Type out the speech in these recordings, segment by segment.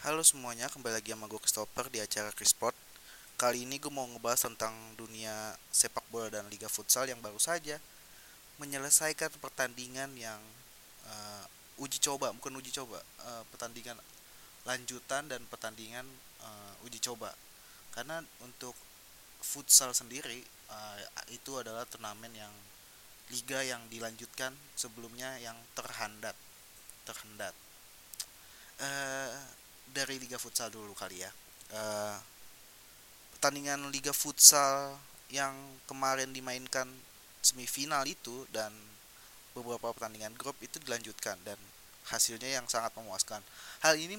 Halo semuanya, kembali lagi sama gue Christopher di acara Chrisport Kali ini gue mau ngebahas tentang dunia sepak bola dan liga futsal yang baru saja Menyelesaikan pertandingan yang uh, uji coba, bukan uji coba uh, Pertandingan lanjutan dan pertandingan uh, uji coba. Karena untuk futsal sendiri uh, itu adalah turnamen yang liga yang dilanjutkan sebelumnya yang terhandat terhendat. Uh, dari liga futsal dulu kali ya. Uh, pertandingan liga futsal yang kemarin dimainkan semifinal itu dan beberapa pertandingan grup itu dilanjutkan dan hasilnya yang sangat memuaskan. Hal ini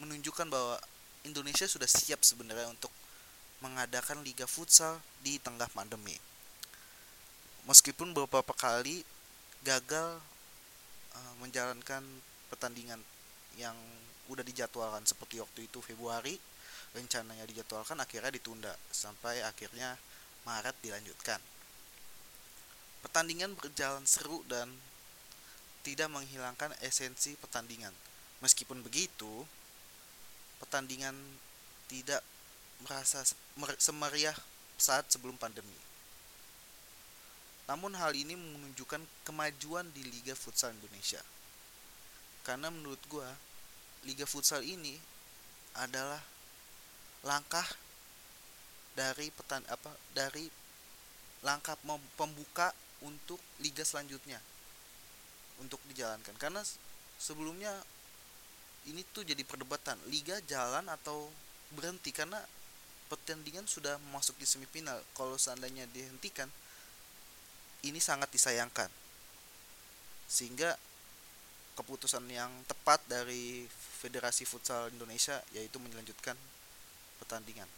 menunjukkan bahwa Indonesia sudah siap sebenarnya untuk mengadakan liga futsal di tengah pandemi. Meskipun beberapa kali gagal uh, menjalankan pertandingan yang udah dijadwalkan seperti waktu itu Februari rencananya dijadwalkan akhirnya ditunda sampai akhirnya Maret dilanjutkan. Pertandingan berjalan seru dan tidak menghilangkan esensi pertandingan. Meskipun begitu pertandingan tidak merasa semeriah saat sebelum pandemi. Namun hal ini menunjukkan kemajuan di Liga Futsal Indonesia. Karena menurut gue, Liga Futsal ini adalah langkah dari petan apa dari langkah pembuka untuk liga selanjutnya untuk dijalankan. Karena sebelumnya ini tuh jadi perdebatan liga jalan atau berhenti karena pertandingan sudah masuk di semifinal. Kalau seandainya dihentikan ini sangat disayangkan. Sehingga keputusan yang tepat dari Federasi Futsal Indonesia yaitu melanjutkan pertandingan.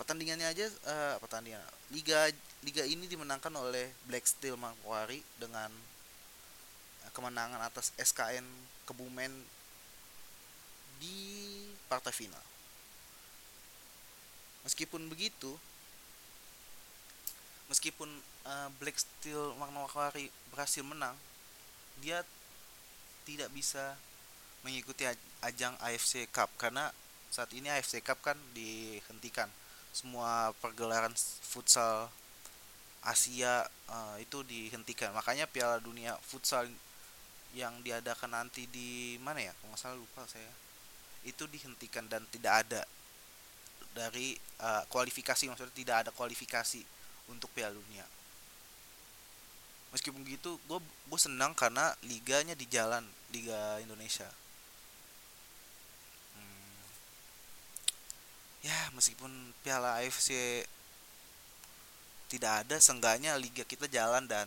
Pertandingannya aja uh, pertandingan. Liga liga ini dimenangkan oleh Black Steel Mangkwari dengan kemenangan atas SKN Kebumen di partai final. Meskipun begitu meskipun uh, Black Steel Warna-Warni berhasil menang dia tidak bisa mengikuti ajang AFC Cup karena saat ini AFC Cup kan dihentikan. Semua pergelaran futsal Asia uh, itu dihentikan. Makanya Piala Dunia futsal yang diadakan nanti di mana ya? Kalau nggak salah lupa saya. Itu dihentikan dan tidak ada dari uh, kualifikasi maksudnya tidak ada kualifikasi untuk Piala Dunia meskipun gitu gue gue senang karena liganya di jalan liga Indonesia hmm. ya meskipun Piala AFC tidak ada seenggaknya liga kita jalan dan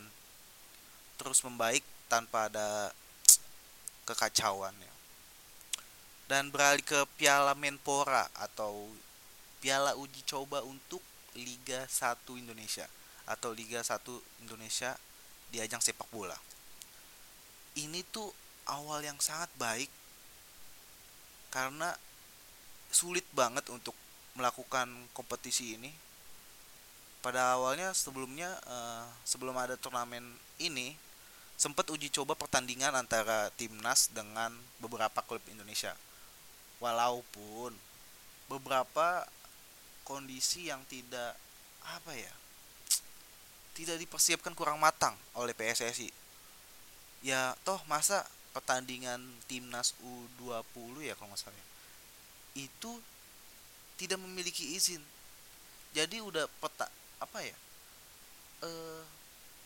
terus membaik tanpa ada kekacauan ya dan beralih ke Piala Menpora atau Piala uji coba untuk Liga 1 Indonesia atau Liga 1 Indonesia di ajang sepak bola. Ini tuh awal yang sangat baik karena sulit banget untuk melakukan kompetisi ini. Pada awalnya sebelumnya uh, sebelum ada turnamen ini sempat uji coba pertandingan antara timnas dengan beberapa klub Indonesia. Walaupun beberapa kondisi yang tidak apa ya tidak dipersiapkan kurang matang oleh PSSI ya toh masa pertandingan timnas U20 ya kalau nggak salah ya, itu tidak memiliki izin. Jadi udah peta apa ya eh,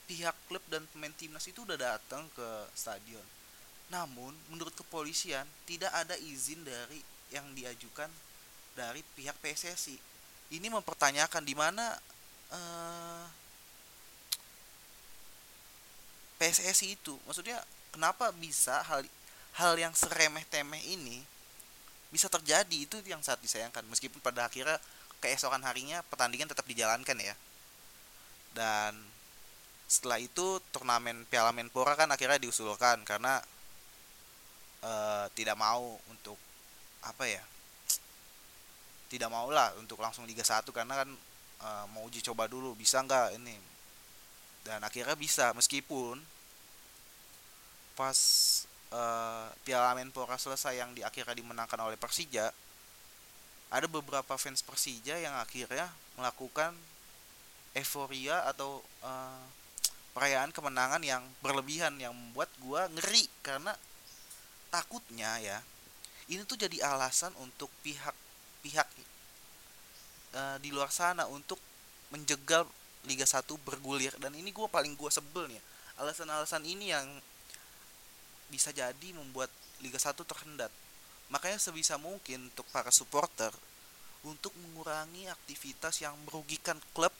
pihak klub dan pemain timnas itu udah datang ke stadion. Namun menurut kepolisian tidak ada izin dari yang diajukan dari pihak PSSI ini mempertanyakan di mana eh, PSSI itu. Maksudnya kenapa bisa hal hal yang seremeh temeh ini bisa terjadi? Itu yang saat disayangkan. Meskipun pada akhirnya keesokan harinya pertandingan tetap dijalankan ya. Dan setelah itu turnamen Piala Menpora kan akhirnya diusulkan karena uh, tidak mau untuk apa ya tidak mau lah untuk langsung Liga 1 karena kan uh, mau uji coba dulu. Bisa nggak ini dan akhirnya bisa meskipun pas uh, Piala Menpora selesai yang di akhirnya dimenangkan oleh Persija ada beberapa fans Persija yang akhirnya melakukan euforia atau uh, perayaan kemenangan yang berlebihan yang membuat gua ngeri. Karena takutnya ya ini tuh jadi alasan untuk pihak-pihak uh, di luar sana untuk menjegal Liga 1 bergulir. Dan ini gue paling gue sebel nih alasan-alasan ini yang bisa jadi membuat Liga 1 terhendat. Makanya sebisa mungkin untuk para supporter untuk mengurangi aktivitas yang merugikan klub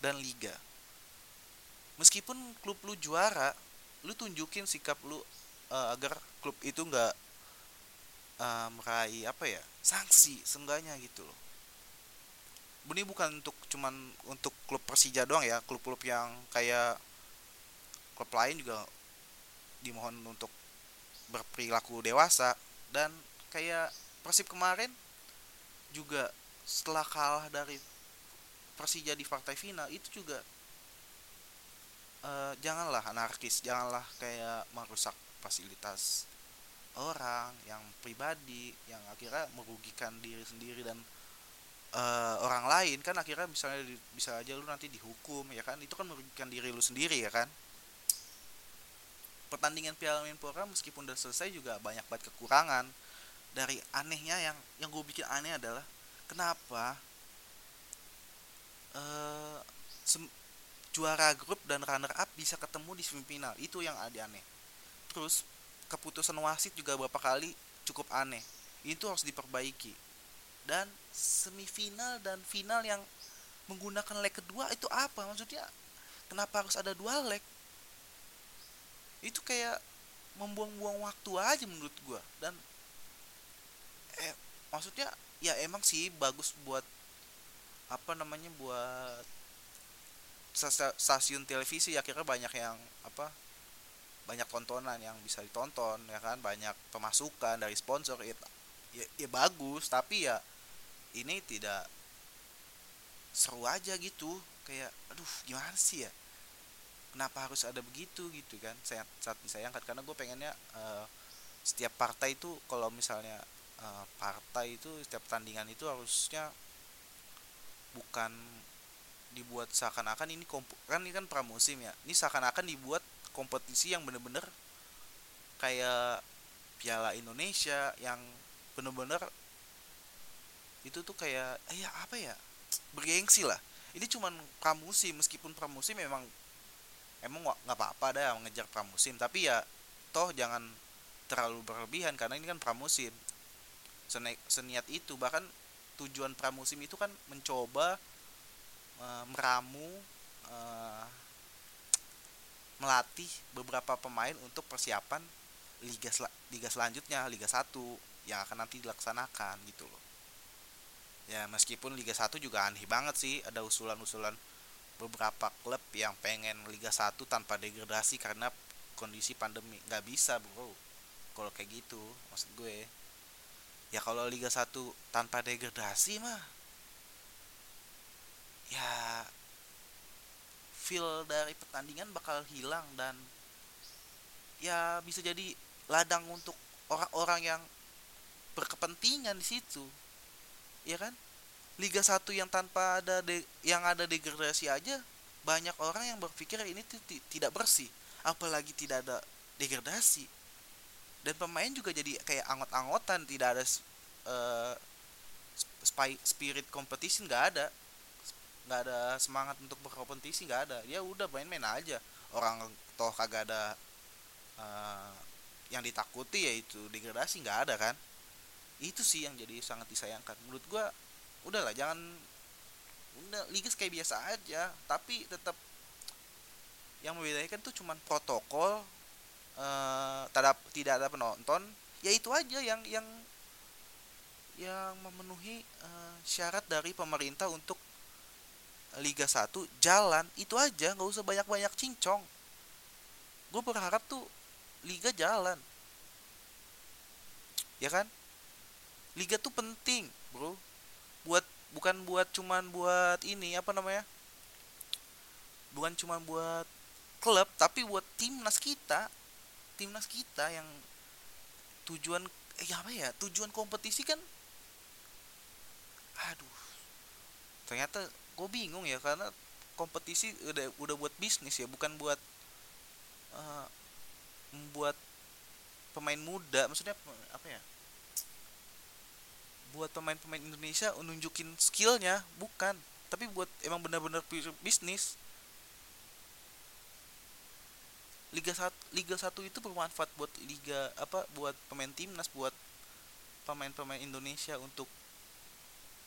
dan liga. Meskipun klub lu juara lu tunjukin sikap lu uh, agar klub itu nggak uh, meraih apa ya sanksi seenggaknya gitu loh ini bukan untuk cuman untuk klub Persija doang ya klub-klub yang kayak klub lain juga dimohon untuk berperilaku dewasa. Dan kayak Persib kemarin juga setelah kalah dari Persija di partai final itu juga uh, janganlah anarkis janganlah kayak merusak fasilitas orang yang pribadi yang akhirnya merugikan diri sendiri dan uh, orang lain kan akhirnya misalnya bisa aja lu nanti dihukum ya kan? Itu kan merugikan diri lu sendiri ya kan? Pertandingan Piala Menpora meskipun udah selesai juga banyak banget kekurangan. Dari anehnya yang yang gue bikin aneh adalah kenapa uh, juara grup dan runner up bisa ketemu di semifinal? Itu yang ada aneh. Terus keputusan wasit juga beberapa kali cukup aneh. Itu harus diperbaiki dan semifinal dan final yang menggunakan leg kedua itu apa? Maksudnya kenapa harus ada dua leg? Itu kayak membuang-buang waktu aja menurut gua. Dan eh maksudnya ya emang sih bagus buat apa namanya buat stasiun televisi. Ya kira banyak yang apa banyak tontonan yang bisa ditonton ya kan? Banyak pemasukan dari sponsor ya, ya, ya bagus. Tapi ya ini tidak seru aja gitu. Kayak aduh gimana sih ya? Kenapa harus ada begitu? Gitu kan. Saya saat disayangkan karena gue pengennya uh, setiap partai itu kalau misalnya uh, partai itu setiap pertandingan itu harusnya bukan dibuat seakan-akan ini kan ini kan pramusim ya. Ini seakan-akan dibuat kompetisi yang bener-bener kayak Piala Indonesia yang bener-bener itu tuh kayak eh ya apa ya bergengsi lah. Ini cuman pramusim meskipun pramusim memang emang nggak apa-apa dah mengejar pramusim. Tapi ya toh jangan terlalu berlebihan karena ini kan pramusim. Seni, seniat itu bahkan tujuan pramusim itu kan mencoba e, meramu e, melatih beberapa pemain untuk persiapan liga liga selanjutnya liga 1 yang akan nanti dilaksanakan gitu loh ya meskipun Liga 1 juga aneh banget sih ada usulan-usulan beberapa klub yang pengen Liga 1 tanpa degradasi karena kondisi pandemi. Nggak bisa bro. Kalau kayak gitu maksud gue. Ya kalau Liga 1 tanpa degradasi mah ya feel dari pertandingan bakal hilang dan ya bisa jadi ladang untuk orang-orang yang berkepentingan di situ ya kan? Liga 1 yang tanpa ada de yang ada degradasi aja banyak orang yang berpikir ini tidak bersih apalagi tidak ada degradasi. Dan pemain juga jadi kayak angot-angotan tidak ada uh, spirit competition nggak ada. Nggak ada semangat untuk berkompetisi nggak ada. Ya udah main-main aja. Orang toh kagak ada uh, yang ditakuti yaitu degradasi nggak ada kan itu sih yang jadi sangat disayangkan. Menurut gue udahlah jangan udah liga kayak biasa aja. Tapi tetap yang membedakan tuh cuman protokol uh, tidak tidak ada penonton. Ya itu aja yang yang yang memenuhi uh, syarat dari pemerintah untuk Liga 1 jalan. Itu aja nggak usah banyak-banyak cincong. Gue berharap tuh Liga jalan. Ya kan liga tuh penting bro. Buat bukan buat cuman buat ini apa namanya? Bukan cuman buat klub tapi buat timnas kita. Timnas kita yang tujuan eh apa ya tujuan kompetisi kan aduh. Ternyata gue bingung ya karena kompetisi udah udah buat bisnis ya bukan buat uh, membuat pemain muda maksudnya apa ya buat pemain-pemain Indonesia nunjukin skillnya bukan. Tapi buat emang benar-benar bisnis. Liga 1 Liga 1 itu bermanfaat buat liga apa buat pemain timnas buat pemain-pemain Indonesia untuk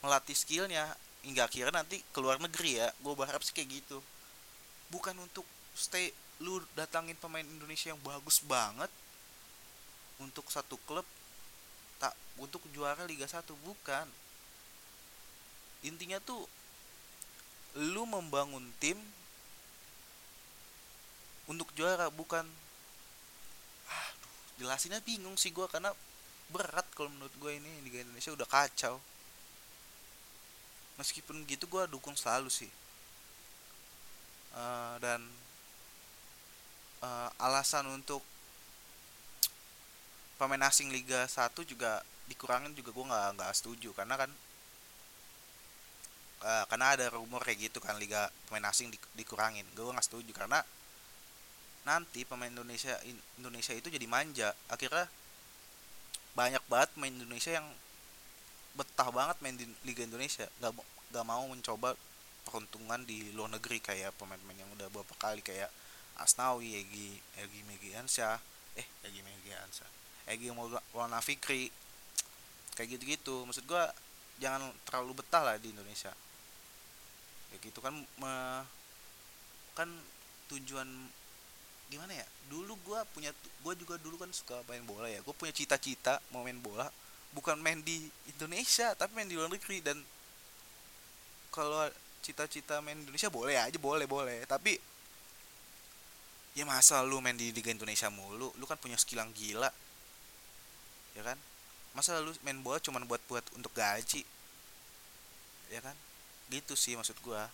melatih skillnya. Hingga akhirnya nanti keluar negeri ya. Gue berharap sih kayak gitu. Bukan untuk stay lu datangin pemain Indonesia yang bagus banget. Untuk satu klub untuk juara Liga 1 bukan. Intinya tuh lu membangun tim untuk juara bukan. Aduh jelasinnya bingung sih gue karena berat kalau menurut gue ini Liga Indonesia udah kacau. Meskipun gitu gue dukung selalu sih. Uh, dan uh, alasan untuk pemain asing Liga 1 juga dikurangin juga gue nggak nggak setuju. Karena kan uh, karena ada rumor kayak gitu kan liga pemain asing di, dikurangin. Gue nggak setuju karena nanti pemain Indonesia Indonesia itu jadi manja. Akhirnya banyak banget main Indonesia yang betah banget main di Liga Indonesia. Gak, gak mau mencoba peruntungan di luar negeri kayak pemain-pemain yang udah beberapa kali kayak Asnawi, Egi, Egi Megiansyah, eh Egi Megiansyah, Egi Maulana Fikri, kayak gitu-gitu. Maksud gua jangan terlalu betah lah di Indonesia. Kayak gitu kan, me, kan tujuan gimana ya? Dulu gue punya gue juga dulu kan suka main bola ya. Gue punya cita-cita mau main bola bukan main di Indonesia tapi main di luar negeri. Dan kalau cita-cita main Indonesia boleh aja boleh boleh. Tapi ya masa lu main di Liga Indonesia mulu? Lu kan punya skill yang gila. Ya kan masa lu main bola cuman buat buat untuk gaji? Ya kan? Gitu sih maksud gua.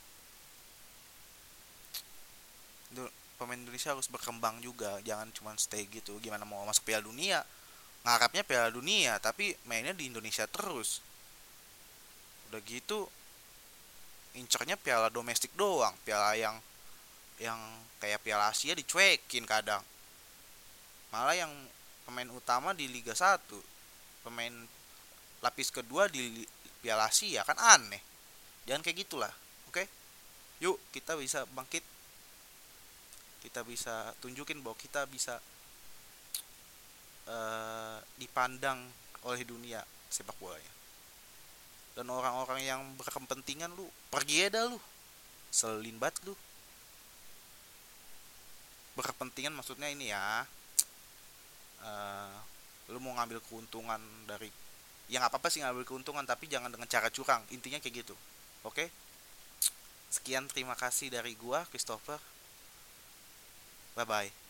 Pemain Indonesia harus berkembang juga. Jangan cuma stay gitu. Gimana mau masuk Piala Dunia? Ngarapnya Piala Dunia tapi mainnya di Indonesia terus. Udah gitu incernya piala domestik doang. Piala yang yang kayak piala Asia dicuekin kadang. Malah yang pemain utama di Liga 1 pemain lapis kedua di piala Asia kan aneh. Jangan kayak gitulah oke? Yuk kita bisa bangkit. Kita bisa tunjukin bahwa kita bisa uh, dipandang oleh dunia sepak bolanya. Dan orang-orang yang berkepentingan lu pergi aja lu. Selin banget lu. Berkepentingan maksudnya ini ya uh, lu mau ngambil keuntungan dari yang apa apa sih ngambil keuntungan tapi jangan dengan cara curang intinya kayak gitu oke okay? sekian terima kasih dari gua Christopher Bye bye.